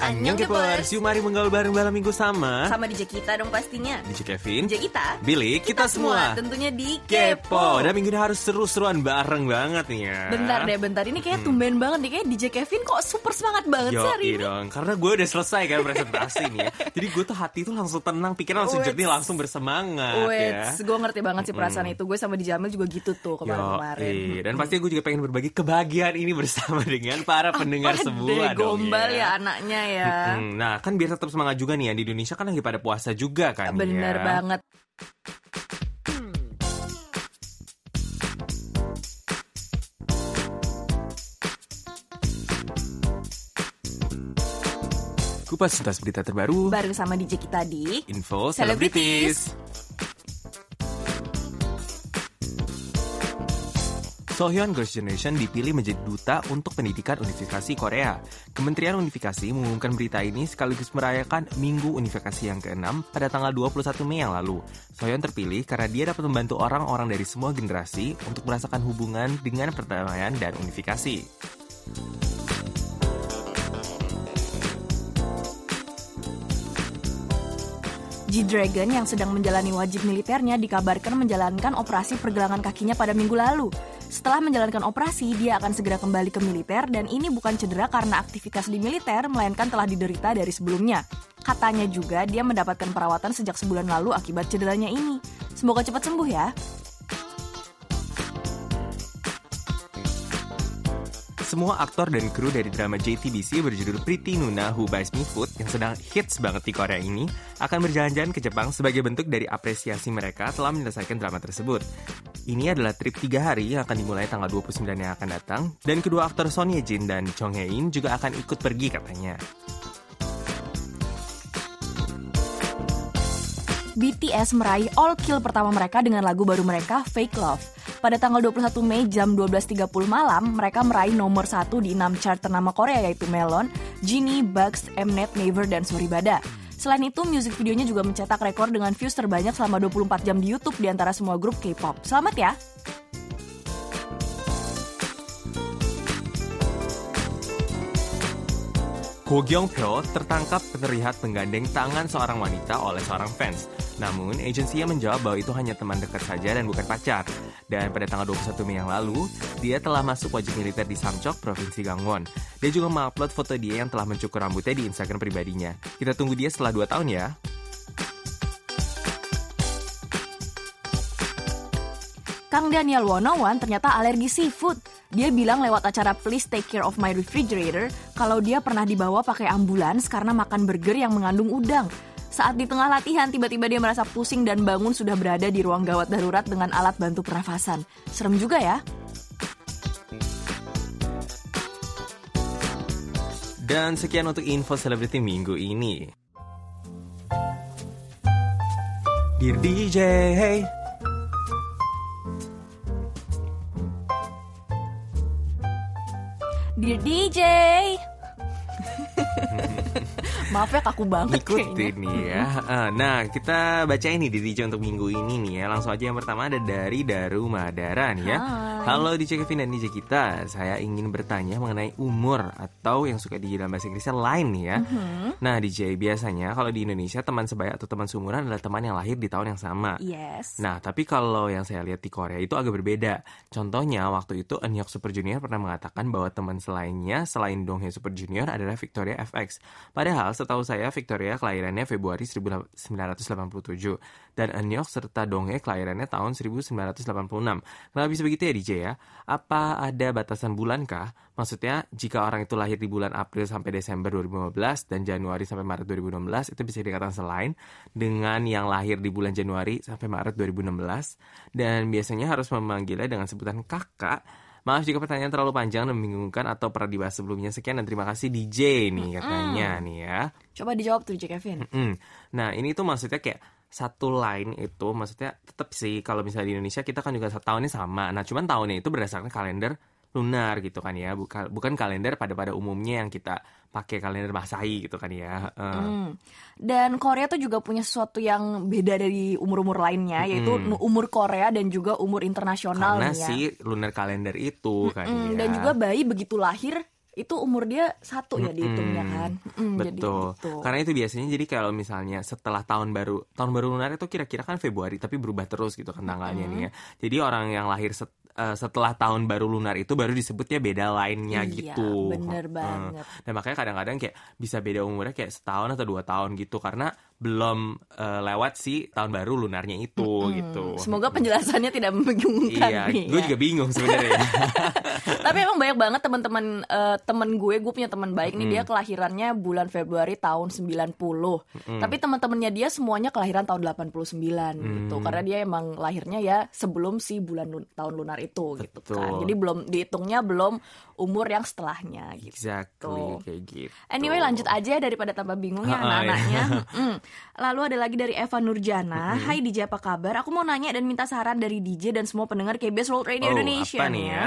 Annyeong Kepers, yuk mari menggaul bareng malam minggu sama. Sama DJ kita dong pastinya. DJ Kevin, DJ kita. Billy, kita, semua Tentunya di Kepo. Dan minggu ini harus seru-seruan bareng banget nih ya. Bentar deh, bentar. Ini kayak tumben banget nih. Kayak DJ Kevin kok super semangat banget Yo, sih hari ini. dong, karena gue udah selesai kan presentasi nih ya. Jadi gue tuh hati tuh langsung tenang, pikiran langsung Wits. jernih, langsung bersemangat Wait, ya. Gue ngerti banget sih perasaan itu. Gue sama di Jamil juga gitu tuh kemarin-kemarin. Dan pasti gue juga pengen berbagi kebahagiaan ini bersama dengan para pendengar semua dong gombal ya. ya anaknya ya Hmm, nah kan biar tetap semangat juga nih ya di Indonesia kan lagi pada puasa juga kan Bener ya. banget Kupas tuntas berita terbaru Bareng sama DJ kita di Info Celebrities. Celebrities Sohyun Girls' Generation dipilih menjadi duta untuk pendidikan Unifikasi Korea. Kementerian Unifikasi mengumumkan berita ini sekaligus merayakan Minggu Unifikasi yang ke-6 pada tanggal 21 Mei yang lalu. Sohyun terpilih karena dia dapat membantu orang-orang dari semua generasi untuk merasakan hubungan dengan perdamaian dan unifikasi. G-Dragon yang sedang menjalani wajib militernya dikabarkan menjalankan operasi pergelangan kakinya pada minggu lalu. Setelah menjalankan operasi, dia akan segera kembali ke militer dan ini bukan cedera karena aktivitas di militer, melainkan telah diderita dari sebelumnya. Katanya juga dia mendapatkan perawatan sejak sebulan lalu akibat cederanya ini. Semoga cepat sembuh ya. Semua aktor dan kru dari drama JTBC berjudul Pretty Nuna Who Buys Me Food yang sedang hits banget di Korea ini akan berjalan-jalan ke Jepang sebagai bentuk dari apresiasi mereka telah menyelesaikan drama tersebut. Ini adalah trip tiga hari yang akan dimulai tanggal 29 yang akan datang dan kedua aktor Son Ye Jin dan Chong Hae In juga akan ikut pergi katanya. BTS meraih all kill pertama mereka dengan lagu baru mereka, Fake Love. Pada tanggal 21 Mei jam 12.30 malam, mereka meraih nomor satu di 6 chart ternama Korea yaitu Melon, Genie, Bugs, Mnet, Naver, dan Soribada. Selain itu, music videonya juga mencetak rekor dengan views terbanyak selama 24 jam di YouTube di antara semua grup K-pop. Selamat ya! Ko Gyong-pyo tertangkap terlihat menggandeng tangan seorang wanita oleh seorang fans. Namun, agensinya menjawab bahwa itu hanya teman dekat saja dan bukan pacar. Dan pada tanggal 21 Mei yang lalu, dia telah masuk wajib militer di Samchok, Provinsi Gangwon. Dia juga mengupload foto dia yang telah mencukur rambutnya di Instagram pribadinya. Kita tunggu dia setelah 2 tahun ya. Kang Daniel Wonowan ternyata alergi seafood. Dia bilang lewat acara Please Take Care of My Refrigerator kalau dia pernah dibawa pakai ambulans karena makan burger yang mengandung udang. Saat di tengah latihan, tiba-tiba dia merasa pusing dan bangun sudah berada di ruang gawat darurat dengan alat bantu pernafasan. Serem juga ya. Dan sekian untuk info selebriti minggu ini. Dear DJ, hey. Dear DJ. Maaf ya kaku banget Ikutin kayaknya. nih ya. Ah, Nah, kita baca ini di DJ untuk minggu ini nih ya. Langsung aja yang pertama ada dari Daru Madara nih ya. Hai. Halo DJ Kevin dan DJ kita. Saya ingin bertanya mengenai umur atau yang suka di dalam bahasa Inggrisnya lain nih ya. Mhm. Nah, DJ biasanya kalau di Indonesia teman sebaya atau teman seumuran adalah teman yang lahir di tahun yang sama. Yes. Nah, tapi kalau yang saya lihat di Korea itu agak berbeda. Contohnya, waktu itu Eunhyuk Super Junior pernah mengatakan bahwa teman selainnya selain Donghae Super Junior adalah Victoria FX. Padahal setahu saya Victoria kelahirannya Februari 1987 dan Eunhyuk serta Donghae kelahirannya tahun 1986. Kenapa bisa begitu ya DJ ya? Apa ada batasan bulan kah? Maksudnya jika orang itu lahir di bulan April sampai Desember 2015 dan Januari sampai Maret 2016 itu bisa dikatakan selain dengan yang lahir di bulan Januari sampai Maret 2016 dan biasanya harus memanggilnya dengan sebutan kakak. Maaf jika pertanyaan terlalu panjang dan membingungkan atau pernah dibahas sebelumnya. Sekian dan terima kasih DJ nih katanya nih ya. Coba dijawab tuh DJ Kevin. Mm. Nah ini tuh maksudnya kayak satu line itu maksudnya tetap sih kalau misalnya di Indonesia kita kan juga tahunnya sama. Nah cuman tahunnya itu berdasarkan kalender lunar gitu kan ya, bukan bukan kalender pada pada umumnya yang kita pakai kalender masahi gitu kan ya. Eh, Hmm. Dan Korea tuh juga punya sesuatu yang beda dari umur-umur lainnya, yaitu Mm-mm. umur Korea dan juga umur internasional Karena ya. si lunar kalender itu kan Mm, ya. Dan juga bayi begitu lahir itu umur dia satu ya dihitungnya Mm-mm. kan. Mm, jadi Betul. gitu. Karena itu biasanya jadi kalau misalnya setelah tahun baru, tahun baru lunar itu kira-kira kan Februari tapi berubah terus gitu kan tanggalnya nih ya. Jadi orang yang lahir set- eh, setelah tahun baru lunar itu baru disebutnya beda lainnya Iya, gitu. bener banget. Dan makanya kadang-kadang kayak bisa beda umurnya kayak setahun atau dua tahun gitu karena belum eh, lewat si tahun baru lunarnya itu Mm, gitu. Semoga penjelasannya tidak membingungkan Iya, nih. gue ya. juga bingung sebenarnya. Tapi emang banyak banget teman-teman eh, temen gue, gue punya teman baik nih Hmm. dia kelahirannya bulan Februari tahun 90. Tapi teman-temannya dia semuanya kelahiran tahun 89 gitu. Hmm. Karena dia emang lahirnya ya sebelum si bulan lun- tahun lunar itu gitu kan. Betul. Jadi belum dihitungnya belum umur yang setelahnya gitu. exactly kayak gitu. Anyway lanjut aja daripada tambah bingung ya ah, anak-anaknya. Mm. Lalu ada lagi dari Eva Nurjana. Hai DJ apa kabar? Aku mau nanya dan minta saran dari DJ dan semua pendengar KBS World Radio Oh, Indonesia apa nih ya?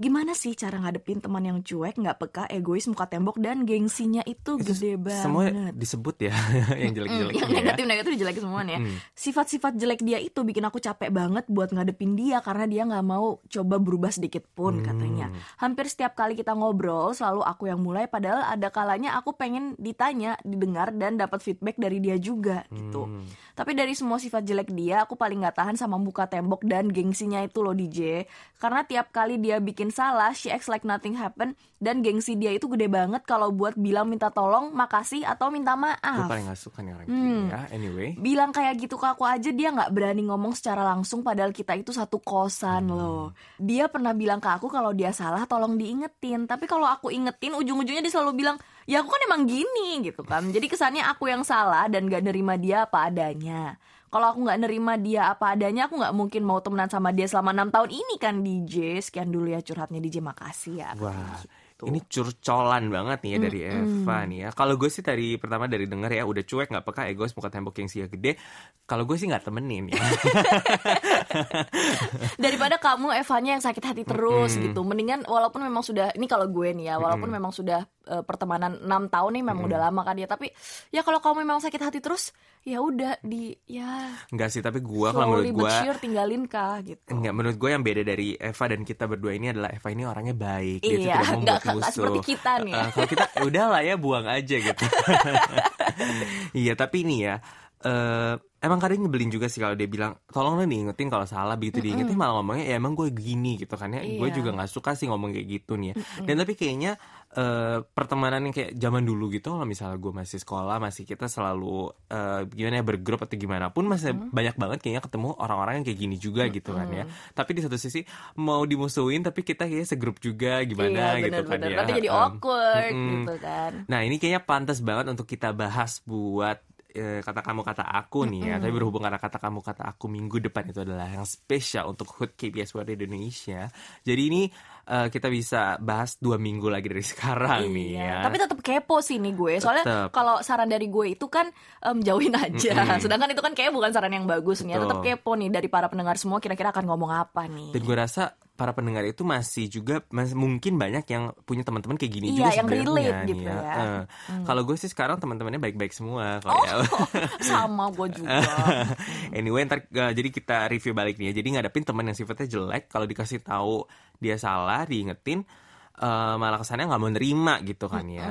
Gimana sih cara ngadepin teman yang cuek, nggak peka, egois, muka tembok dan gengsinya itu gede banget. Semua disebut ya yang jelek-jelek yang ya. negatif-negatif jelek semua nih ya. Sifat-sifat jelek dia itu bikin aku capek banget buat ngadepin dia karena dia nggak mau coba berubah sedikit pun katanya. Hampir setiap kali kita ngobrol selalu aku yang mulai padahal ada kalanya aku pengen ditanya, didengar dan dapat feedback dari dia juga gitu. Tapi dari semua sifat jelek dia aku paling nggak tahan sama muka tembok dan gengsinya itu loh DJ. Karena tiap kali dia bikin salah, she acts like nothing happened dan gengsi dia itu gede banget kalau buat bilang minta tolong, makasih atau minta Gue maaf paling gak suka nih orang Hmm. gini ya. Anyway. bilang kayak gitu ke aku aja dia nggak berani ngomong secara langsung padahal kita itu satu kosan Hmm. loh dia pernah bilang ke aku kalau dia salah tolong diingetin tapi kalau aku ingetin ujung-ujungnya dia selalu bilang ya aku kan emang gini gitu kan jadi kesannya aku yang salah dan gak nerima dia apa adanya kalau aku nggak nerima dia apa adanya aku nggak mungkin mau temenan sama dia selama enam tahun. Ini kan DJ sekian dulu ya curhatnya DJ makasih ya. Wah, Gitu. ini curcolan banget nih ya dari Eva nih ya. Kalau gue sih tadi pertama dari denger ya udah cuek nggak peka egois muka tembok yang sia gede. Kalau gue sih nggak temenin ya. daripada kamu Evanya yang sakit hati terus gitu. Mendingan walaupun memang sudah ini kalau gue nih ya walaupun memang sudah eh, pertemanan 6 tahun nih memang udah lama kan ya. Tapi ya kalau kamu memang sakit hati terus ya udah di ya Enggak sih, tapi gue kalau menurut gue but sure tinggalin kah gitu Enggak, menurut gue yang beda dari Eva dan kita berdua ini adalah Eva ini orangnya baik, dia Iya, tidak mau nggak- membuat nggak musuh. seperti kita nih. Eh, kalau kita "Ya udah lah ya buang aja gitu. iya, tapi ini ya eh emang kadang nyebelin juga sih kalau dia bilang tolong lah diingetin kalau salah. Begitu diingetin malah ngomongnya ya emang gue gini gitu kan ya. Gue Iya. juga nggak suka sih ngomong kayak gitu nih ya. dan tapi kayaknya eh, pertemanan yang kayak zaman dulu gitu kalau misalnya gue masih sekolah masih kita selalu eh, gimana ya bergrup atau gimana pun masih banyak banget kayaknya ketemu orang-orang yang kayak gini juga gitu kan ya. Tapi di satu sisi mau dimusuhin tapi kita kayaknya segrup juga gimana iya gitu kan ya. Nanti jadi awkward mm-mm. gitu kan. Nah ini kayaknya pantas banget untuk kita bahas buat eh, kata kamu kata aku nih ya. Tapi berhubung karena kata kamu kata aku minggu depan itu adalah yang spesial untuk HUT KBS World Indonesia. Jadi ini eh, kita bisa bahas dua minggu lagi dari sekarang nih ya. Iya, tapi tetap kepo sih nih gue. Soalnya kalau saran dari gue itu kan em, jauhin aja. Sedangkan itu kan kayak bukan saran yang bagus nih. ya. Tetap kepo nih dari para pendengar semua kira-kira akan ngomong apa nih. Dan gue rasa para pendengar itu masih juga masih mungkin banyak yang punya teman-teman kayak gini Iya, juga yang relate nih gitu ya. Eh, Kalau gue sih sekarang teman-temannya baik-baik semua kalau Oh, ya. sama gue juga. anyway, ntar uh, jadi kita review balik nih ya. Jadi ngadepin teman yang sifatnya jelek, kalau dikasih tahu dia salah, diingetin, uh, malah kesannya nggak mau nerima gitu kan ya.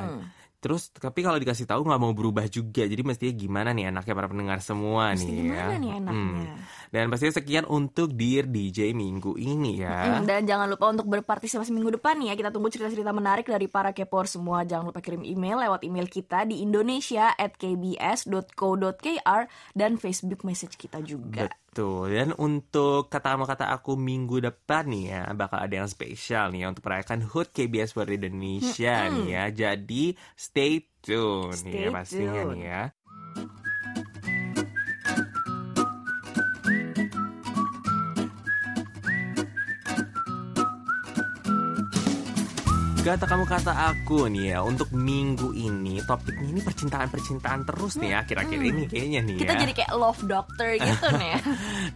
Terus tapi kalau dikasih tahu nggak mau berubah juga. Jadi mestinya gimana nih anaknya para pendengar semua Mesti nih ya. gimana nih enaknya? Hmm. Dan pastinya sekian untuk Dear DJ minggu ini ya. Hmm, dan jangan lupa untuk berpartisipasi minggu depan nih ya. Kita tunggu cerita-cerita menarik dari para kepor semua. Jangan lupa kirim email lewat email kita di indonesia at kbs.co.kr dan Facebook message kita juga. Betul. Dan untuk kata sama kata aku minggu depan nih ya bakal ada yang spesial nih ya untuk merayakan HUT KBS World Indonesia nih ya. Jadi stay tune nih ya Stay pastinya tune. nih ya. Kata kamu kata aku nih ya untuk minggu ini topiknya ini percintaan percintaan terus nih ya akhir-akhir ini kayaknya nih Kita ya. jadi kayak love doctor gitu nih ya.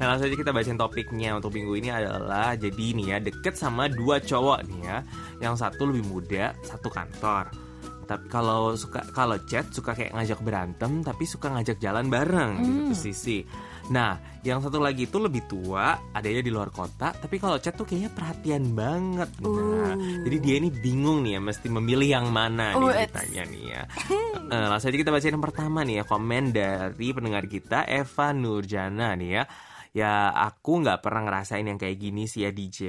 Nah langsung aja kita bacain topiknya untuk minggu ini adalah jadi nih ya deket sama dua cowok nih ya Yang satu lebih muda, satu kantor tapi kalau suka kalau chat suka kayak ngajak berantem tapi suka ngajak jalan bareng di satu sisi nah yang satu lagi itu lebih tua adanya di luar kota tapi kalau chat tuh kayaknya perhatian banget. Nah jadi dia ini bingung nih ya mesti memilih yang mana Oh, nih ditanya nih ya. Eh, langsung aja kita baca yang pertama nih ya komen dari pendengar kita Eva Nurjana nih ya ya aku nggak pernah ngerasain yang kayak gini sih ya DJ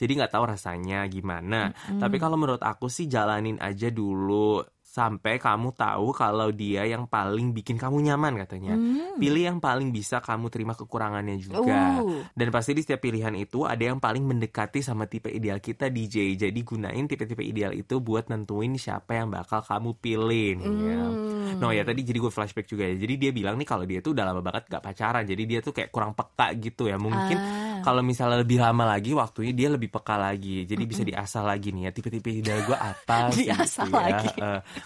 jadi nggak tahu rasanya gimana. Tapi kalau menurut aku sih jalanin aja dulu sampai kamu tahu kalau dia yang paling bikin kamu nyaman katanya pilih yang paling bisa kamu terima kekurangannya juga Uh. dan pasti di setiap pilihan itu ada yang paling mendekati sama tipe ideal kita DJ jadi gunain tipe-tipe ideal itu buat nentuin siapa yang bakal kamu pilih ya. Hmm. No ya tadi jadi gue flashback juga ya. Jadi dia bilang nih kalau dia tuh udah lama banget gak pacaran. Jadi dia tuh kayak kurang peka gitu ya. Mungkin Ah. kalau misalnya lebih lama lagi waktunya dia lebih peka lagi. Jadi bisa diasah lagi nih ya. Tipe-tipe ideal gue apa Diasah gitu ya. lagi.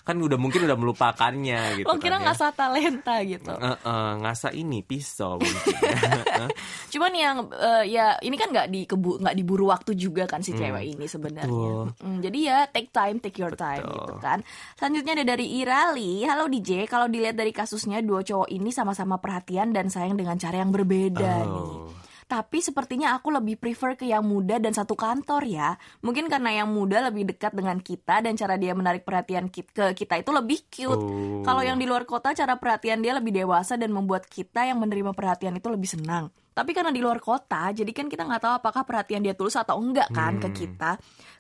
Kan udah mungkin udah melupakannya gitu. Lo kira kan ya. ngasah talenta gitu. Eh, eh, ngasah ini pisau mungkin ya. Cuman yang eh, ya ini kan nggak dikebu nggak diburu waktu juga kan si cewek ini sebenarnya. betul. Mm, jadi ya take time, take your time Betul. gitu kan. Selanjutnya ada dari Irali. Halo DJ, kalau dilihat dari kasusnya dua cowok ini sama-sama perhatian dan sayang dengan cara yang berbeda nih. Oh. Tapi sepertinya aku lebih prefer ke yang muda dan satu kantor ya. Mungkin karena yang muda lebih dekat dengan kita dan cara dia menarik perhatian ke kita itu lebih cute. Oh. Kalau yang di luar kota cara perhatian dia lebih dewasa dan membuat kita yang menerima perhatian itu lebih senang. Tapi karena di luar kota, jadi kan kita nggak tahu apakah perhatian dia tulus atau enggak kan ke Hmm. kita.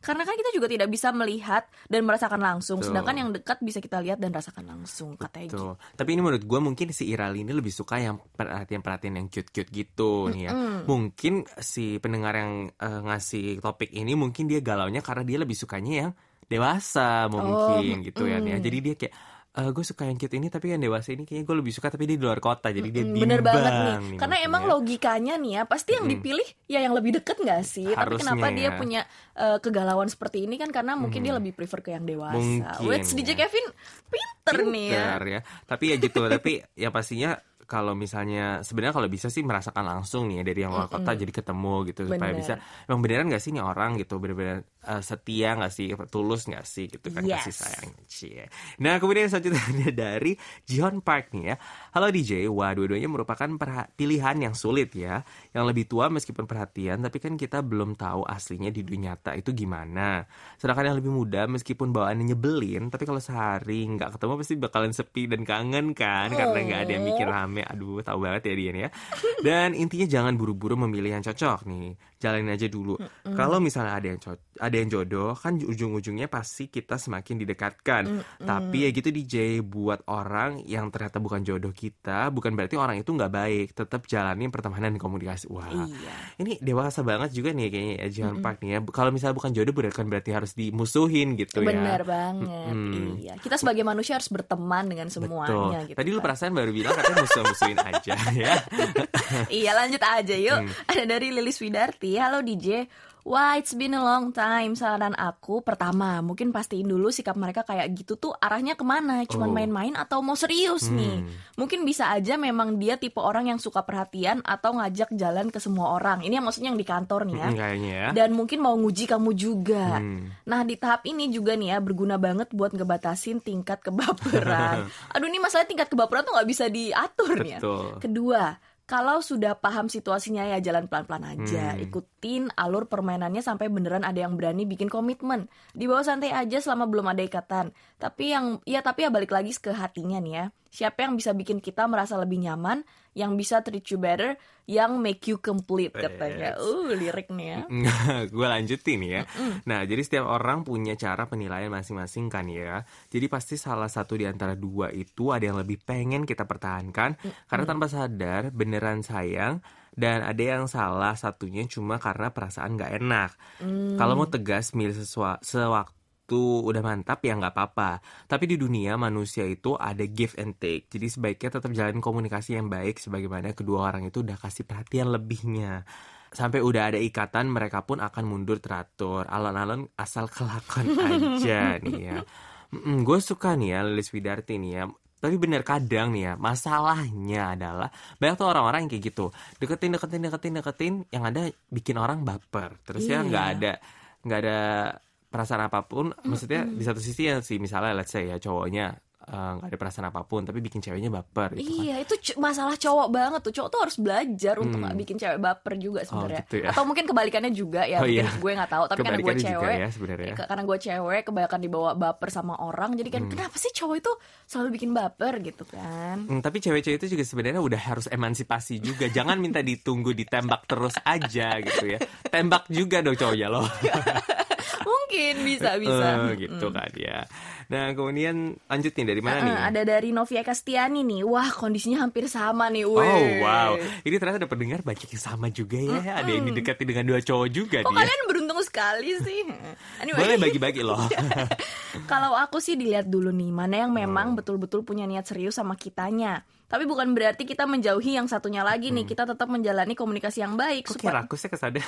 Karena kan kita juga tidak bisa melihat dan merasakan langsung. Betul. Sedangkan yang dekat bisa kita lihat dan rasakan langsung katanya gitu. Tuh. Tapi ini menurut gue mungkin si Irali ini lebih suka yang perhatian-perhatian yang cute-cute gitu nih ya. Mungkin si pendengar yang eh, ngasih topik ini mungkin dia galaunya karena dia lebih sukanya yang dewasa mungkin gitu ya. ya. Jadi dia kayak gue suka yang cute ini tapi yang dewasa ini kayaknya gue lebih suka tapi dia di luar kota jadi dia bimbang Bener banget nih. nih Karena mungkin emang ya. logikanya nih ya, pasti yang dipilih ya yang lebih deket nggak sih? Tapi Harusnya kenapa dia ya. punya eh, kegalauan seperti ini kan karena mungkin dia lebih prefer ke yang dewasa. Mungkin, DJ ya. Kevin pinter, nih ya. Pinter ya. Tapi ya gitu, tapi ya pastinya kalau misalnya sebenarnya kalau bisa sih merasakan langsung nih ya dari yang luar kota jadi ketemu gitu supaya Bener. bisa emang beneran gak sih nih orang gitu bener-bener eh, setia gak sih? Tulus gak sih? Gitu kan Yes. kasih sayang. Cie. Nah kemudian selanjutnya dari Jion Park nih ya. Halo DJ, wah dua-duanya merupakan pilihan yang sulit ya. Yang lebih tua meskipun perhatian tapi kan kita belum tahu aslinya di dunia nyata itu gimana. Sedangkan yang lebih muda meskipun bawaannya nyebelin tapi kalau sehari nggak ketemu pasti bakalan sepi dan kangen kan? Karena nggak ada yang bikin rame. Aduh tahu banget ya dia nih ya. Dan intinya jangan buru-buru memilih yang cocok nih. Jalanin aja dulu. Kalau misalnya ada yang co- ada yang jodoh kan ujung-ujungnya pasti kita semakin didekatkan tapi ya gitu DJ buat orang yang ternyata bukan jodoh kita bukan berarti orang itu nggak baik tetap jalanin pertemanan dan komunikasi wah Iya. ini dewasa banget juga nih kayaknya ya Jihan Park nih ya kalau misalnya bukan jodoh bukan berarti harus dimusuhin gitu ya Bener banget. Mm-mm. Iya. Kita sebagai manusia harus berteman dengan semuanya Betul. gitu. Tadi lu kan. perasaan baru bilang katanya musuh-musuhin aja ya. iya lanjut aja yuk Hmm. Ada dari Lilis Widarti Halo DJ Wah it's been a long time Saran aku Pertama mungkin pastiin dulu sikap mereka kayak gitu tuh arahnya ke mana Cuman Oh. main-main atau mau serius nih Hmm. Mungkin bisa aja memang dia tipe orang yang suka perhatian Atau ngajak jalan ke semua orang Ini yang maksudnya yang di kantor nih ya Mm, kayaknya ya. dan mungkin mau nguji kamu juga. Hmm. Nah di tahap ini juga nih ya berguna banget buat ngebatasin tingkat kebaperan. Aduh ini masalah tingkat kebaperan tuh nggak bisa diatur nih ya. Kedua, kalau sudah paham situasinya ya jalan pelan-pelan aja. Hmm. Ikutin alur permainannya sampai beneran ada yang berani bikin komitmen. Dibawa santai aja selama belum ada ikatan. Tapi yang ya tapi ya balik lagi ke hatinya nih ya. Siapa yang bisa bikin kita merasa lebih nyaman, yang bisa treat you better, yang make you complete katanya. Yes. Uh, lirik nih ya. gue lanjutin ya. Nah, jadi setiap orang punya cara penilaian masing-masing kan ya. Jadi pasti salah satu di antara dua itu ada yang lebih pengen kita pertahankan karena tanpa sadar beneran sayang dan ada yang salah satunya cuma karena perasaan nggak enak. Kalau mau tegas milih sesua- sewaktu udah mantap ya nggak apa-apa. Tapi di dunia manusia itu ada give and take. Jadi sebaiknya tetap jalin komunikasi yang baik sebagaimana kedua orang itu udah kasih perhatian lebihnya. Sampai udah ada ikatan mereka pun akan mundur teratur. Alon-alon asal kelakon aja nih ya. gue suka nih ya Lilis Widarti nih ya. Tapi bener kadang nih ya, masalahnya adalah banyak tuh orang-orang yang kayak gitu. Deketin, deketin, deketin, deketin, yang ada bikin orang baper. Terus ya Iya. nggak ada nggak ada perasaan apa pun, maksudnya di satu sisi ya sih misalnya let's say ya cowoknya eh, nggak ada perasaan apa pun tapi bikin ceweknya baper gitu kan. Iya, itu c- masalah cowok banget tuh. Cowok tuh harus belajar untuk nggak bikin cewek baper juga sebenarnya. gitu ya. Atau mungkin kebalikannya juga ya. Oh, mungkin iya. gue nggak tahu. Tapi karena gue cewek, ya sebenarnya. Ka- karena gue cewek, kebanyakan dibawa baper sama orang. Jadi kan kenapa sih cowok itu selalu bikin baper gitu kan? Hmm, tapi cewek-cewek itu juga sebenarnya udah harus emansipasi juga. Jangan minta ditunggu ditembak terus aja gitu ya. Tembak juga dong cowoknya loh. mungkin bisa bisa. Eh, gitu kan ya. Nah kemudian lanjut nih dari mana Eh, nih? ada dari Novia Castiani nih. Wah, kondisinya hampir sama nih. Oh Weh. wow, ini ternyata ada pendengar banyak yang sama juga ya. Ada yang didekati dengan dua cowok juga Kok nih. ya. kalian beruntung sekali sih? Anyway. Boleh bagi-bagi loh. Kalau aku sih dilihat dulu nih mana yang Hmm. memang betul-betul punya niat serius sama kitanya. Tapi bukan berarti kita menjauhi yang satunya lagi nih. Kita tetap menjalani komunikasi yang baik Hmm. Kok supaya kayak rakusnya kesada?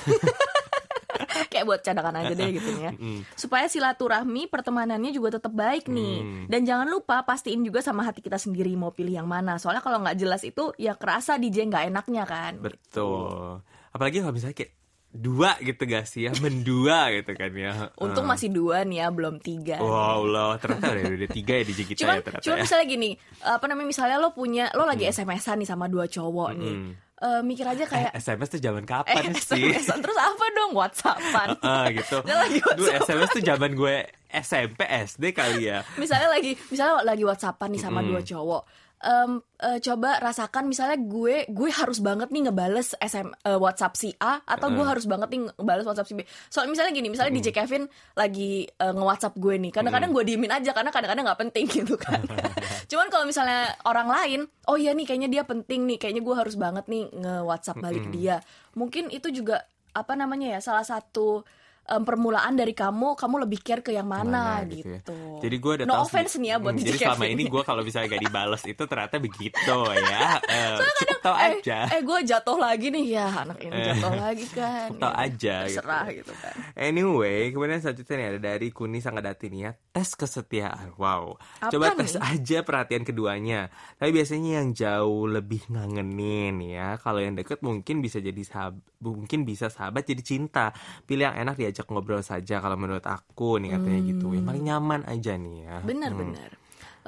Kayak buat cadangan aja deh gitu ya. Supaya silaturahmi pertemanannya juga tetap baik nih. Hmm. Dan jangan lupa pastiin juga sama hati kita sendiri mau pilih yang mana. Soalnya kalau nggak jelas itu ya kerasa DJ nggak enaknya kan. Betul. Apalagi kalau misalnya kayak dua gitu gak sih ya, mendua gitu kan ya. Untung Eh. masih dua nih ya, belum tiga. Wow loh, ternyata udah, udah tiga ya DJ kita cuman ya ternyata cuman ya. Hmm. misalnya gini apa namanya misalnya lo punya lo lagi SMS-an nih sama dua cowok nih Eh, mikir aja kayak SMS tuh zaman eh kapan sih? SMS-an terus apa dong WhatsAppan Ah gitu. Dia lagi Dulu. SMS tuh zaman gue SMP SD kali ya. misalnya lagi misalnya lagi WhatsAppan nih sama dua cowok Em, eh, coba rasakan misalnya gue gue harus banget nih ngebales SM eh, WhatsApp si A atau gue harus banget nih ngebales WhatsApp si B. Soalnya misalnya gini, misalnya DJ Kevin lagi eh, nge-WhatsApp gue nih. Kadang-kadang gue diemin aja karena kadang-kadang nggak penting gitu kan. Cuman kalau misalnya orang lain, oh iya nih kayaknya dia penting nih, kayaknya gue harus banget nih nge-WhatsApp balik dia. Mungkin itu juga apa namanya ya salah satu em, permulaan dari kamu, kamu lebih care ke yang mana, Mana gitu. gitu ya. Jadi gue udah no tahu offense nih ya buat Hmm, Jadi selama ini gue kalau misalnya gak dibales itu ternyata begitu ya. Eh, cukup tahu eh, aja. eh gue jatuh lagi nih ya anak ini jatuh lagi kan. Tahu aja gitu. Terserah gitu kan. Anyway, kemudian selanjutnya nih ada dari Kuni Sanggadati nih ya, tes kesetiaan. Wow. Apa Coba nih? tes aja perhatian keduanya. Tapi biasanya yang jauh lebih ngangenin ya. Kalau yang deket mungkin bisa jadi sahabat, mungkin bisa sahabat jadi cinta. Pilih yang enak diajak ngobrol saja kalau menurut aku nih katanya gitu. Yang paling nyaman aja nih ya. Benar Hmm. benar.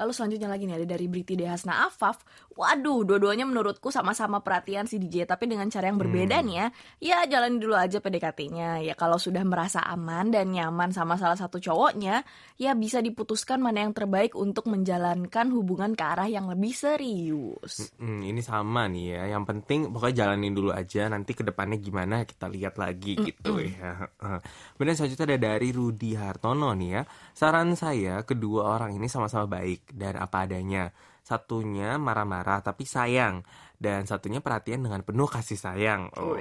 Lalu selanjutnya lagi nih ada dari Briti Dehasna Afaf. Waduh, dua-duanya menurutku sama-sama perhatian si DJ tapi dengan cara yang berbeda Hmm. nih ya. Ya jalani dulu aja PDKT-nya. Ya kalau sudah merasa aman dan nyaman sama salah satu cowoknya, ya bisa diputuskan mana yang terbaik untuk menjalankan hubungan ke arah yang lebih serius. Hmm, ini sama nih ya. Yang penting pokoknya jalanin dulu aja. Nanti ke depannya gimana kita lihat lagi gitu ya. Kemudian selanjutnya ada dari Rudi Hartono nih ya. Saran saya kedua orang ini sama-sama baik dan apa adanya. Satunya marah-marah tapi sayang dan satunya perhatian dengan penuh kasih sayang. Oh,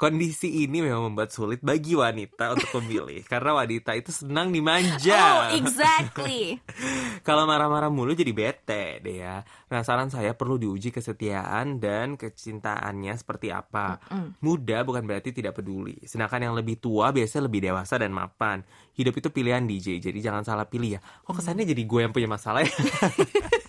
kondisi ini memang membuat sulit bagi wanita untuk memilih karena wanita itu senang dimanja. Oh, exactly. Kalau marah-marah mulu jadi bete deh ya. Nah, saran saya perlu diuji kesetiaan dan kecintaannya seperti apa. Muda bukan berarti tidak peduli. Sedangkan yang lebih tua biasanya lebih dewasa dan mapan. Hidup itu pilihan DJ, jadi jangan salah pilih ya. Kok kesannya jadi gue yang punya masalah ya?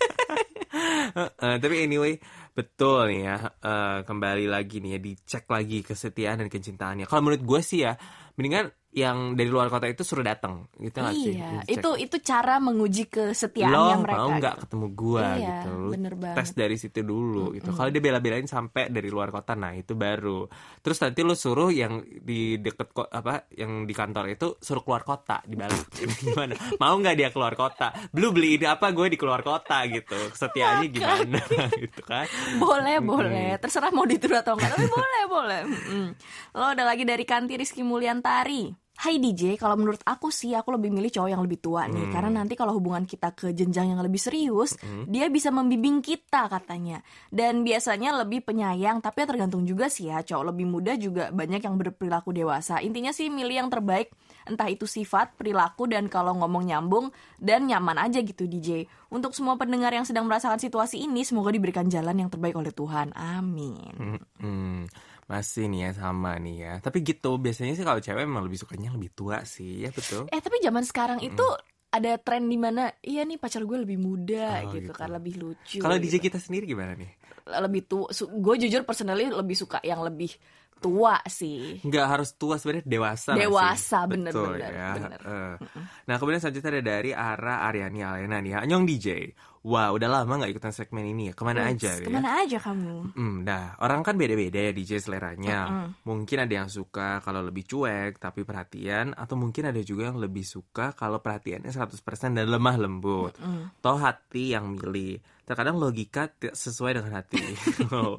Eh, tapi anyway, betul nih ya. Eh, kembali lagi nih ya, dicek lagi kesetiaan dan kecintaannya. Kalau menurut gue sih ya, mendingan yang dari luar kota itu suruh datang, gitu nggak sih? iya, Dicek itu itu cara menguji kesetiaannya lo mereka. mau nggak gitu. ketemu gua Iya, gitu bener banget. tes dari situ dulu gitu kalau dia bela-belain sampai dari luar kota nah itu baru terus nanti lu suruh yang di deket apa yang di kantor itu suruh keluar kota dibalik gimana mau nggak dia keluar kota belum beli ini apa gue di keluar kota gitu kesetiaannya gimana gitu kan Boleh, boleh. Terserah mau ditiru atau enggak, tapi boleh, boleh. Mm-mm. Lo ada lagi dari Kanti Rizky Mulyantari. Hai DJ, kalau menurut aku sih aku lebih milih cowok yang lebih tua nih. Karena nanti kalau hubungan kita ke jenjang yang lebih serius Dia bisa membimbing kita katanya. Dan biasanya lebih penyayang Tapi ya tergantung juga sih ya Cowok lebih muda juga banyak yang berperilaku dewasa. Intinya sih milih yang terbaik. Entah itu sifat, perilaku, dan kalau ngomong nyambung Dan nyaman aja gitu DJ Untuk semua pendengar yang sedang merasakan situasi ini Semoga diberikan jalan yang terbaik oleh Tuhan. Amin. Hmm, masih nih ya sama nih ya tapi gitu biasanya sih kalau cewek memang lebih sukanya lebih tua sih ya betul Eh tapi zaman sekarang itu ada tren di mana iya nih pacar gue lebih muda Oh, gitu, gitu. kan lebih lucu. kalau gitu. DJ kita sendiri gimana nih lebih tua, gue jujur personally lebih suka yang lebih tua sih. nggak harus tua sebenarnya dewasa? Dewasa, bener, Betul bener, ya. bener. Eh. Nah kemudian selanjutnya ada dari Ara Aryani Alena nih ya Nyong DJ Wah udah lama nggak ikutan segmen ini ya Ke mana Wih, aja ya Ke mana aja kamu? Hmm, nah orang kan beda-beda ya DJ seleranya. Mungkin ada yang suka kalau lebih cuek tapi perhatian, atau mungkin ada juga yang lebih suka kalau perhatiannya 100% dan lemah lembut. Toh hati yang milih. Terkadang logika tidak sesuai dengan hati. Oh.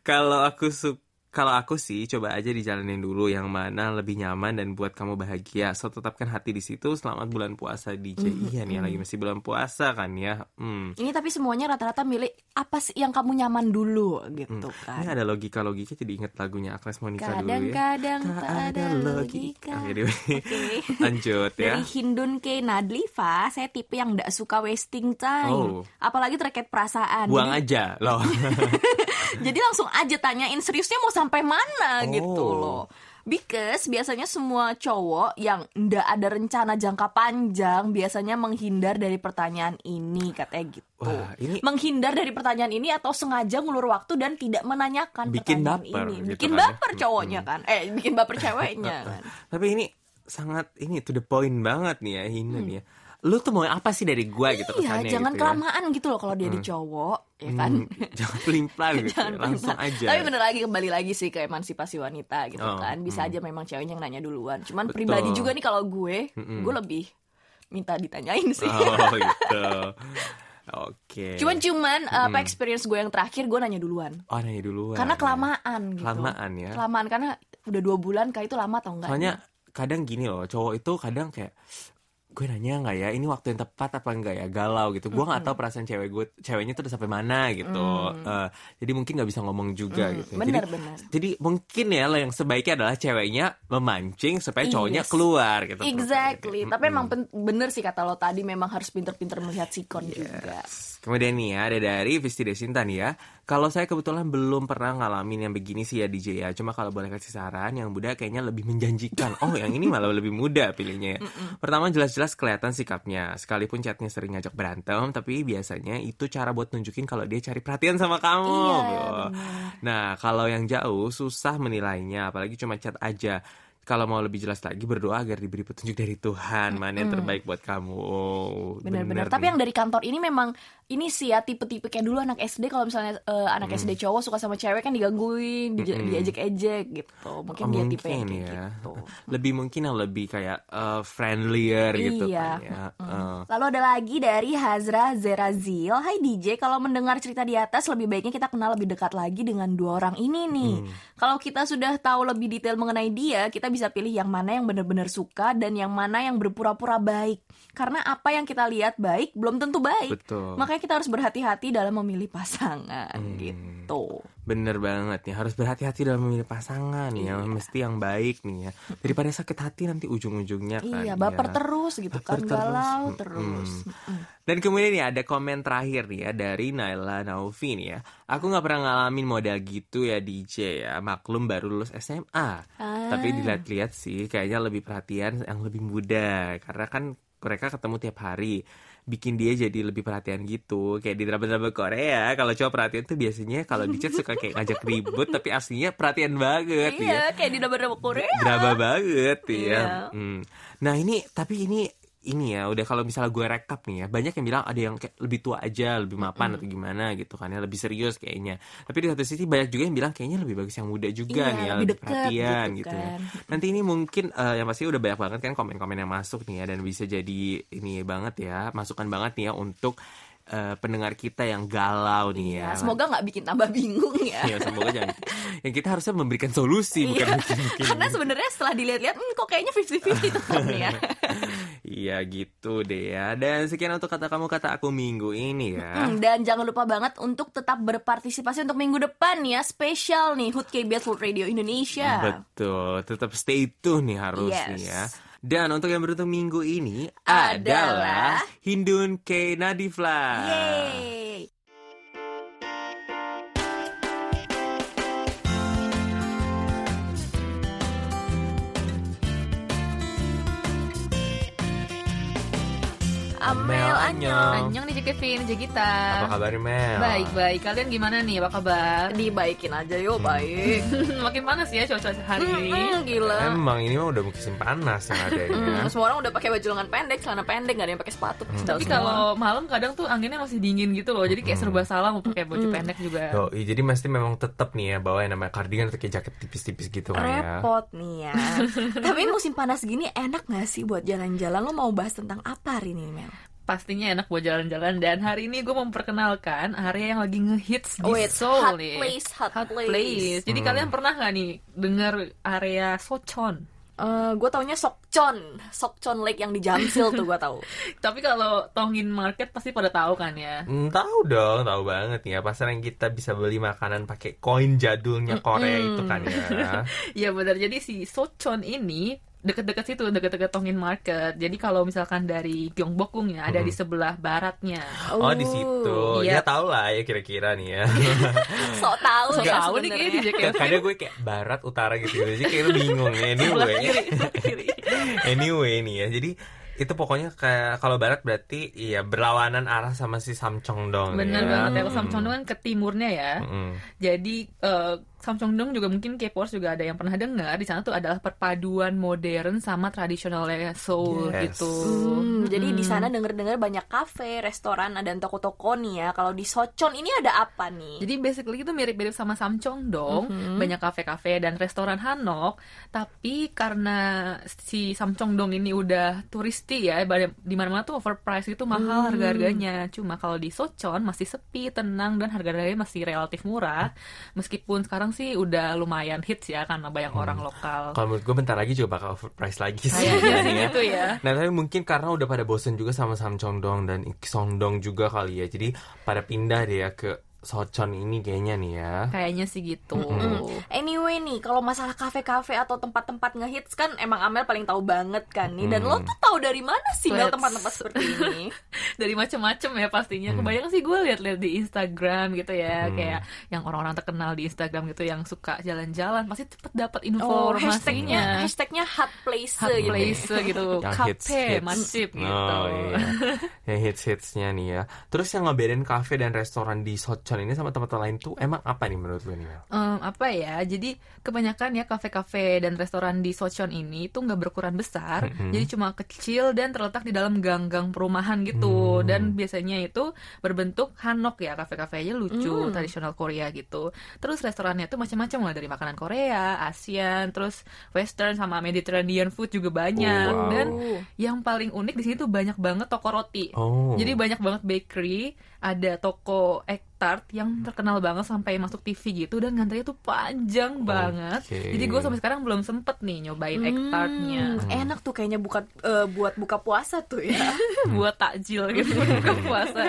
kalau aku suka kalau aku sih coba aja dijalanin dulu yang mana lebih nyaman dan buat kamu bahagia. So tetapkan hati di situ. Selamat bulan puasa DJ. Iya nih lagi masih bulan puasa kan ya. Hmm. Ini tapi semuanya rata-rata milih apa sih yang kamu nyaman dulu gitu Ini kan. ada logika-logika jadi inget lagunya Agnes Monica dulu ya. Kadang-kadang tak ada logika. Oke, anyway. Oke. lanjut ya. Dari Hindun ke Nadliva, saya tipe yang nggak suka wasting Oh. time. Apalagi terkait perasaan. Buang Jadi- aja loh. Jadi langsung aja tanyain seriusnya mau sampai mana Oh. gitu loh. Because biasanya semua cowok yang ndak ada rencana jangka panjang biasanya menghindar dari pertanyaan ini katanya gitu. Wah, ini Menghindar dari pertanyaan ini atau sengaja ngulur waktu dan tidak menanyakan Bikin pertanyaan baper ini. gitu Bikin kan ya. baper cowoknya kan. Eh, bikin baper ceweknya kan. tapi ini sangat ini to the point banget nih ya Hina nih ya. Lu tuh mau apa sih dari gua gitu Hmm. Iya, kesannya jangan gitu ya. kelamaan gitu loh kalau dia di cowok, ya kan. Hmm, jangan pelin-pelan gitu. ya. Jangan Langsung pernah. aja. Tapi bener lagi kembali lagi sih ke emansipasi wanita gitu Oh, kan. Bisa aja memang ceweknya yang nanya duluan. Cuman Betul. pribadi juga nih kalau gue, gue lebih minta ditanyain sih. Oh gitu. Oke. Cuman cuman apa experience gue yang terakhir gue nanya duluan. Oh nanya duluan. Karena ya. kelamaan gitu. Kelamaan ya. Kelamaan karena udah dua bulan kayak itu lama atau enggak? Soalnya kadang gini loh, cowok itu kadang kayak gue nanya nggak ya ini waktu yang tepat apa enggak ya? Galau gitu. Gue nggak tahu perasaan cewek gue ceweknya tuh udah sampai mana gitu. Eh, jadi mungkin nggak bisa ngomong juga gitu. Bener, jadi bener. jadi mungkin ya yang sebaiknya adalah ceweknya memancing supaya cowoknya Yes. keluar gitu Exactly. Tapi emang pen- bener sih kata lo tadi memang harus pinter-pinter melihat sikon juga. Kemudian nih ya, ada dari Visti Desinta nih ya. Kalau saya kebetulan belum pernah ngalamin yang begini sih ya DJ ya. Cuma kalau boleh kasih saran, yang muda kayaknya lebih menjanjikan. Oh, yang ini malah lebih muda pilihnya ya. Pertama jelas-jelas kelihatan sikapnya. Sekalipun chatnya sering ngajak berantem, tapi biasanya itu cara buat nunjukin kalau dia cari perhatian sama kamu. Iya, bro. Nah, kalau yang jauh susah menilainya, apalagi cuma chat aja. Kalau mau lebih jelas lagi berdoa agar diberi petunjuk dari Tuhan mana yang terbaik buat kamu. Oh, Bener-bener. bener Tapi nih. yang dari kantor ini memang ini sih ya tipe-tipe kayak dulu anak SD kalau misalnya eh, anak Hmm. SD cowok suka sama cewek kan digangguin, di, diejek-ejek gitu. Mungkin Oh, dia tipe mungkin kayak ya. gitu. Lebih mungkin yang lebih kayak eh, friendlier gitu Iya. kan ya. Eh, Lalu ada lagi dari Hazra Zerazil. Hai DJ, kalau mendengar cerita di atas lebih baiknya kita kenal lebih dekat lagi dengan dua orang ini nih. Hmm. Kalau kita sudah tahu lebih detail mengenai dia, kita bisa pilih yang mana yang benar-benar suka dan yang mana yang berpura-pura baik. Karena apa yang kita lihat baik belum tentu baik. Betul. Makanya kita harus berhati-hati dalam memilih pasangan Hmm. gitu. Bener banget nih, harus berhati-hati dalam memilih pasangan ya, Iya. mesti yang baik nih ya. Daripada sakit hati nanti ujung-ujungnya kan. Iya, ya. baper terus gitu Baper kan, terus. galau terus. Mm-mm. Dan kemudian nih ada komen terakhir nih ya dari Naila Naufi nih ya. Aku nggak pernah ngalamin model gitu ya DJ ya. Maklum baru lulus SMA. Ah. Tapi dilihat-lihat sih kayaknya lebih perhatian yang lebih muda. Karena kan mereka ketemu tiap hari. Bikin dia jadi lebih perhatian gitu. Kayak di drama-drama Korea. Kalau cowok perhatian tuh biasanya kalau di chat suka kayak ngajak ribut. tapi aslinya perhatian banget ya Iya, kayak di drama Korea. drama banget ya. Iya. Hmm. Nah ini tapi ini ini ya udah kalau misalnya gue rekap nih ya banyak yang bilang ada yang kayak lebih tua aja lebih mapan atau gimana gitu kan ya lebih serius kayaknya tapi di satu sisi banyak juga yang bilang kayaknya lebih bagus yang muda juga Iya, nih ya lebih lebih deket perhatian gitu gitu, ya kan. nanti ini mungkin eh, yang pasti udah banyak banget kan komen-komen yang masuk nih ya dan bisa jadi ini banget ya masukan banget nih ya untuk eh, pendengar kita yang galau nih ya Ya, semoga nggak bikin tambah bingung ya. ya semoga jangan yang kita harusnya memberikan solusi bukan Iya. bikin-bikin Karena sebenarnya setelah dilihat-lihat, hmm, kok kayaknya 50-50 tetap nih ya. Iya gitu deh ya Dan sekian untuk kata kamu kata aku minggu ini ya Hmm, dan jangan lupa banget untuk tetap berpartisipasi untuk minggu depan ya. Spesial nih HUT KBS World Radio Indonesia. Betul Tetap stay tune nih harus Yes. nih ya Dan untuk yang beruntung minggu ini Adalah adalah Hindun K. Nadifla Yeay. Amel, annyeong. Annyeong nih Kevin, Jegita. Apa kabar Mel? Baik, baik. Kalian gimana nih? Apa kabar? Dibaikin aja yuk, baik. Makin panas ya cuaca hari ini. Hmm, gila. Emang ini mah udah musim panas yang ada ini ya. Hmm, semua orang udah pakai baju lengan pendek, celana pendek, gak ada yang pakai sepatu. Setahu Tapi kalau malam kadang tuh anginnya masih dingin gitu loh. Jadi kayak serba salah mau pakai baju pendek juga. Oh, iya, jadi mesti memang tetap nih ya bawa yang namanya cardigan atau kayak jaket tipis-tipis gitu kan ya. repot nih ya. Tapi musim panas gini enak gak sih buat jalan-jalan? Lo mau bahas tentang apa hari ini, Mel? Pastinya enak buat jalan-jalan dan hari ini gue memperkenalkan area yang lagi ngehits di Wait, Seoul hot nih. place, hot place. place. Jadi kalian pernah nggak nih dengar area Sochon? Eh, gue taunya Sokchon, Sokchon Lake yang di Jamsil tuh gue tahu. Tapi kalau Tongin Market pasti pada tahu kan ya. Hmm, tahu dong, tahu banget nih ya. Pasar yang kita bisa beli makanan pakai koin jadulnya Korea itu kan ya. Iya benar. Jadi si Sochon ini deket-deket situ, deket-deket Tongin Market. Jadi kalau misalkan dari Gyeongbokgung ya, ada di sebelah baratnya. Oh, di situ. Iya. Ya tahu lah ya kira-kira nih ya. Sok tahu So ya tahu nih kayaknya di Kadang gue kayak barat utara gitu, jadi kayak lu bingung ya. Anyway, kiri, sebelah kiri. anyway nih ya. Jadi itu pokoknya kayak kalau barat berarti iya berlawanan arah sama si Samcheongdong Bener ya. banget ya. Kalau Samcheongdong kan ke timurnya ya. Mm-mm. Jadi eh, Samcheongdong juga mungkin K-popers juga ada yang pernah dengar. Di sana tuh adalah perpaduan modern sama tradisionalnya Seoul Yes. gitu. Hmm, jadi di sana denger-dengar banyak kafe, restoran, dan toko-toko nih ya. Kalau di Sochon ini ada apa nih? Jadi basically itu mirip-mirip sama Samcheongdong, banyak kafe-kafe dan restoran Hanok. Tapi karena si Samcheongdong ini udah turisti ya, di mana-mana tuh overpriced itu mahal harga-harganya. Cuma kalau di Sochon masih sepi, tenang dan harga-harganya masih relatif murah. Meskipun sekarang sih udah lumayan hits ya karena banyak orang lokal. Kalau menurut gue bentar lagi juga bakal overpriced lagi sih. Ya. gitu ya. Nah tapi mungkin karena udah pada bosen juga sama Samcheongdong dan Iksongdong juga kali ya Jadi pada pindah deh ya ke Sochon ini kayaknya nih ya Kayaknya sih gitu. Anyway nih, kalau masalah kafe-kafe atau tempat-tempat ngehits kan emang Amel paling tahu banget kan nih. Dan lo tuh tahu dari mana sih Mel tempat-tempat seperti ini? dari macam-macam ya pastinya. Kebanyakan sih gue lihat-lihat di Instagram gitu ya, kayak yang orang-orang terkenal di Instagram gitu yang suka jalan-jalan pasti cepet dapat Oh, hashtagnya informasinya. hashtagnya hot place Hot gitu. place gitu, kafe, hits-hits. macip gitu. Oh iya Yang hits-hitsnya nih ya Terus yang ngebedain kafe dan restoran di Sochon ini sama tempat lain tuh Emang apa nih menurut lu nih? Em, apa ya? Jadi kebanyakan ya kafe-kafe dan restoran di Sochon ini itu nggak berukuran besar, jadi cuma kecil dan terletak di dalam gang-gang perumahan gitu. Dan biasanya itu berbentuk hanok ya, kafe-kafenya lucu, tradisional Korea gitu. Terus restorannya tuh macam-macam lah dari makanan Korea, Asian, terus Western sama Mediterranean food juga banyak. Oh, wow. Dan yang paling unik di sini tuh banyak banget toko roti. Oh Jadi banyak banget bakery, ada toko egg tart yang terkenal banget sampai masuk TV gitu dan ngantrinya tuh panjang banget. Jadi gue sampai sekarang belum sempet nih nyobain egg tartnya Hmm, enak tuh kayaknya buka eh, buat buka puasa tuh ya. buat takjil gitu buka puasa.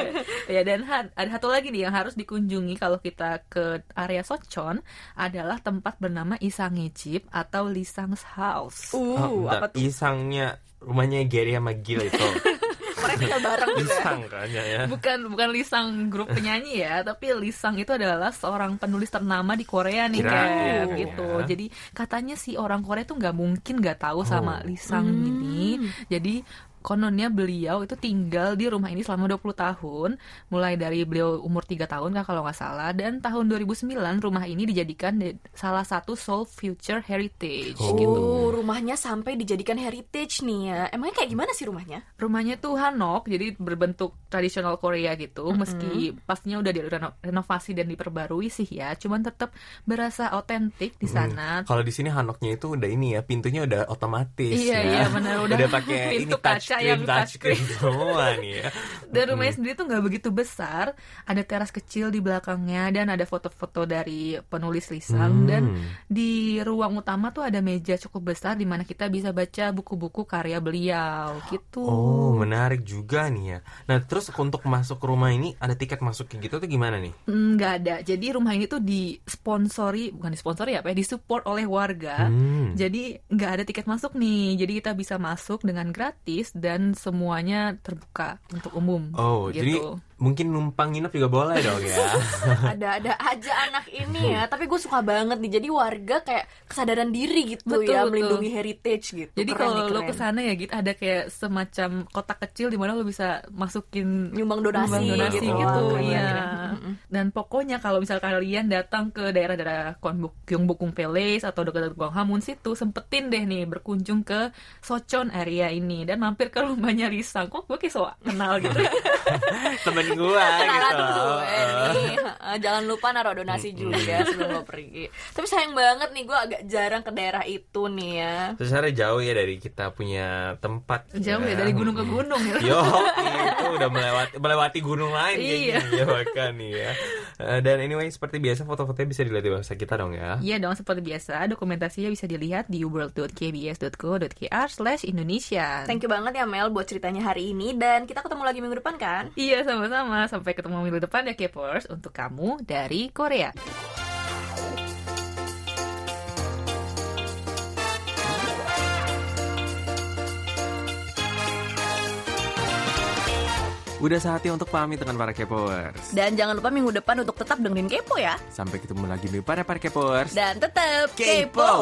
Ya dan ada satu lagi nih yang harus dikunjungi kalau kita ke area Sochon adalah tempat bernama Isang Jeep atau Lisang's House. Uh, Oh, apa tuh? Isangnya rumahnya Gary sama Gil itu Mereka tinggal bareng gitu ya. Isang kan ya, ya. bukan bukan Lisang grup penyanyi ya, tapi Lisang itu adalah seorang penulis ternama di Korea nih Kev, gitu. ya. Jadi katanya si orang Korea tuh nggak mungkin nggak tahu sama Oh. Lisang ini. Jadi kononnya beliau itu tinggal di rumah ini selama 20 tahun mulai dari beliau umur 3 tahun kan kalau nggak salah dan tahun 2009 rumah ini dijadikan salah satu Seoul Future Heritage Oh. gitu Oh, rumahnya sampai dijadikan heritage nih ya. Emangnya kayak gimana sih rumahnya? rumahnya tuh hanok jadi berbentuk tradisional Korea gitu meski pastinya udah direnovasi dan diperbarui sih ya cuman tetap berasa otentik di sana Kalau di sini hanoknya itu udah ini ya pintunya udah otomatis Iya, ya. iya, benar. Udah pakai ini pintu kaca touchscreen semua nih ya. dan rumahnya sendiri tuh nggak begitu besar ada teras kecil di belakangnya dan ada foto-foto dari penulis Lisang Hmm. dan di ruang utama tuh ada meja cukup besar di mana kita bisa baca buku-buku karya beliau gitu Oh, menarik juga nih ya. Nah, terus untuk masuk ke rumah ini ada tiket masuk kayak gitu tuh gimana nih? Mm, nggak ada. Jadi rumah ini tuh disponsori, bukan disponsori apa ya, disupport oleh warga. Hmm. Jadi nggak ada tiket masuk nih. Jadi kita bisa masuk dengan gratis dan semuanya terbuka untuk umum. Oh, gitu. jadi mungkin numpang nginep juga boleh dong ya. Ada-ada aja anak ini ya, tapi gue suka banget nih. Jadi warga kayak kesadaran diri gitu Betul, ya, betul. melindungi heritage gitu. Jadi Keren nih, kalau lo ke sana ya gitu ada kayak semacam kotak kecil di mana lo bisa masukin Nyumbang donasi nyumbang donasi gitu. gitu, Wah, keren, iya. keren. Dan pokoknya kalau misal kalian datang ke daerah-daerah Gyeongbok- Gyeongbokgung Palace atau dekat Gwanghwamun situ, sempetin deh nih berkunjung ke Sochon area ini dan mampir ke rumahnya Risang. Kok gue kayak so kenal gitu. Temen gua kenalan gitu. dulu eh, nih. Eh, jangan lupa naruh donasi juga sebelum lo pergi tapi sayang banget nih gue agak jarang ke daerah itu nih ya Terus jauh ya dari kita punya tempat. Jauh ya dari gunung ke gunung ya. Yo, itu udah melewati melewati gunung lain Iya. ya bahkan nih ya. Eh, Dan anyway seperti biasa foto-fotonya bisa dilihat di website kita dong ya. Iya dong, seperti biasa, dokumentasinya bisa dilihat di world.kbs.co.kr slash Indonesia. thank you banget ya Mel buat ceritanya hari ini dan kita ketemu lagi minggu depan kan Iya, sama-sama. Sampai ketemu minggu depan ya, Kepers. Untuk kamu dari Korea. Udah saatnya untuk pamit dengan para Kepowers. dan jangan lupa minggu depan untuk tetap dengerin kepo ya Sampai ketemu lagi nih para para Kepowers. dan tetap Kepo. kepo.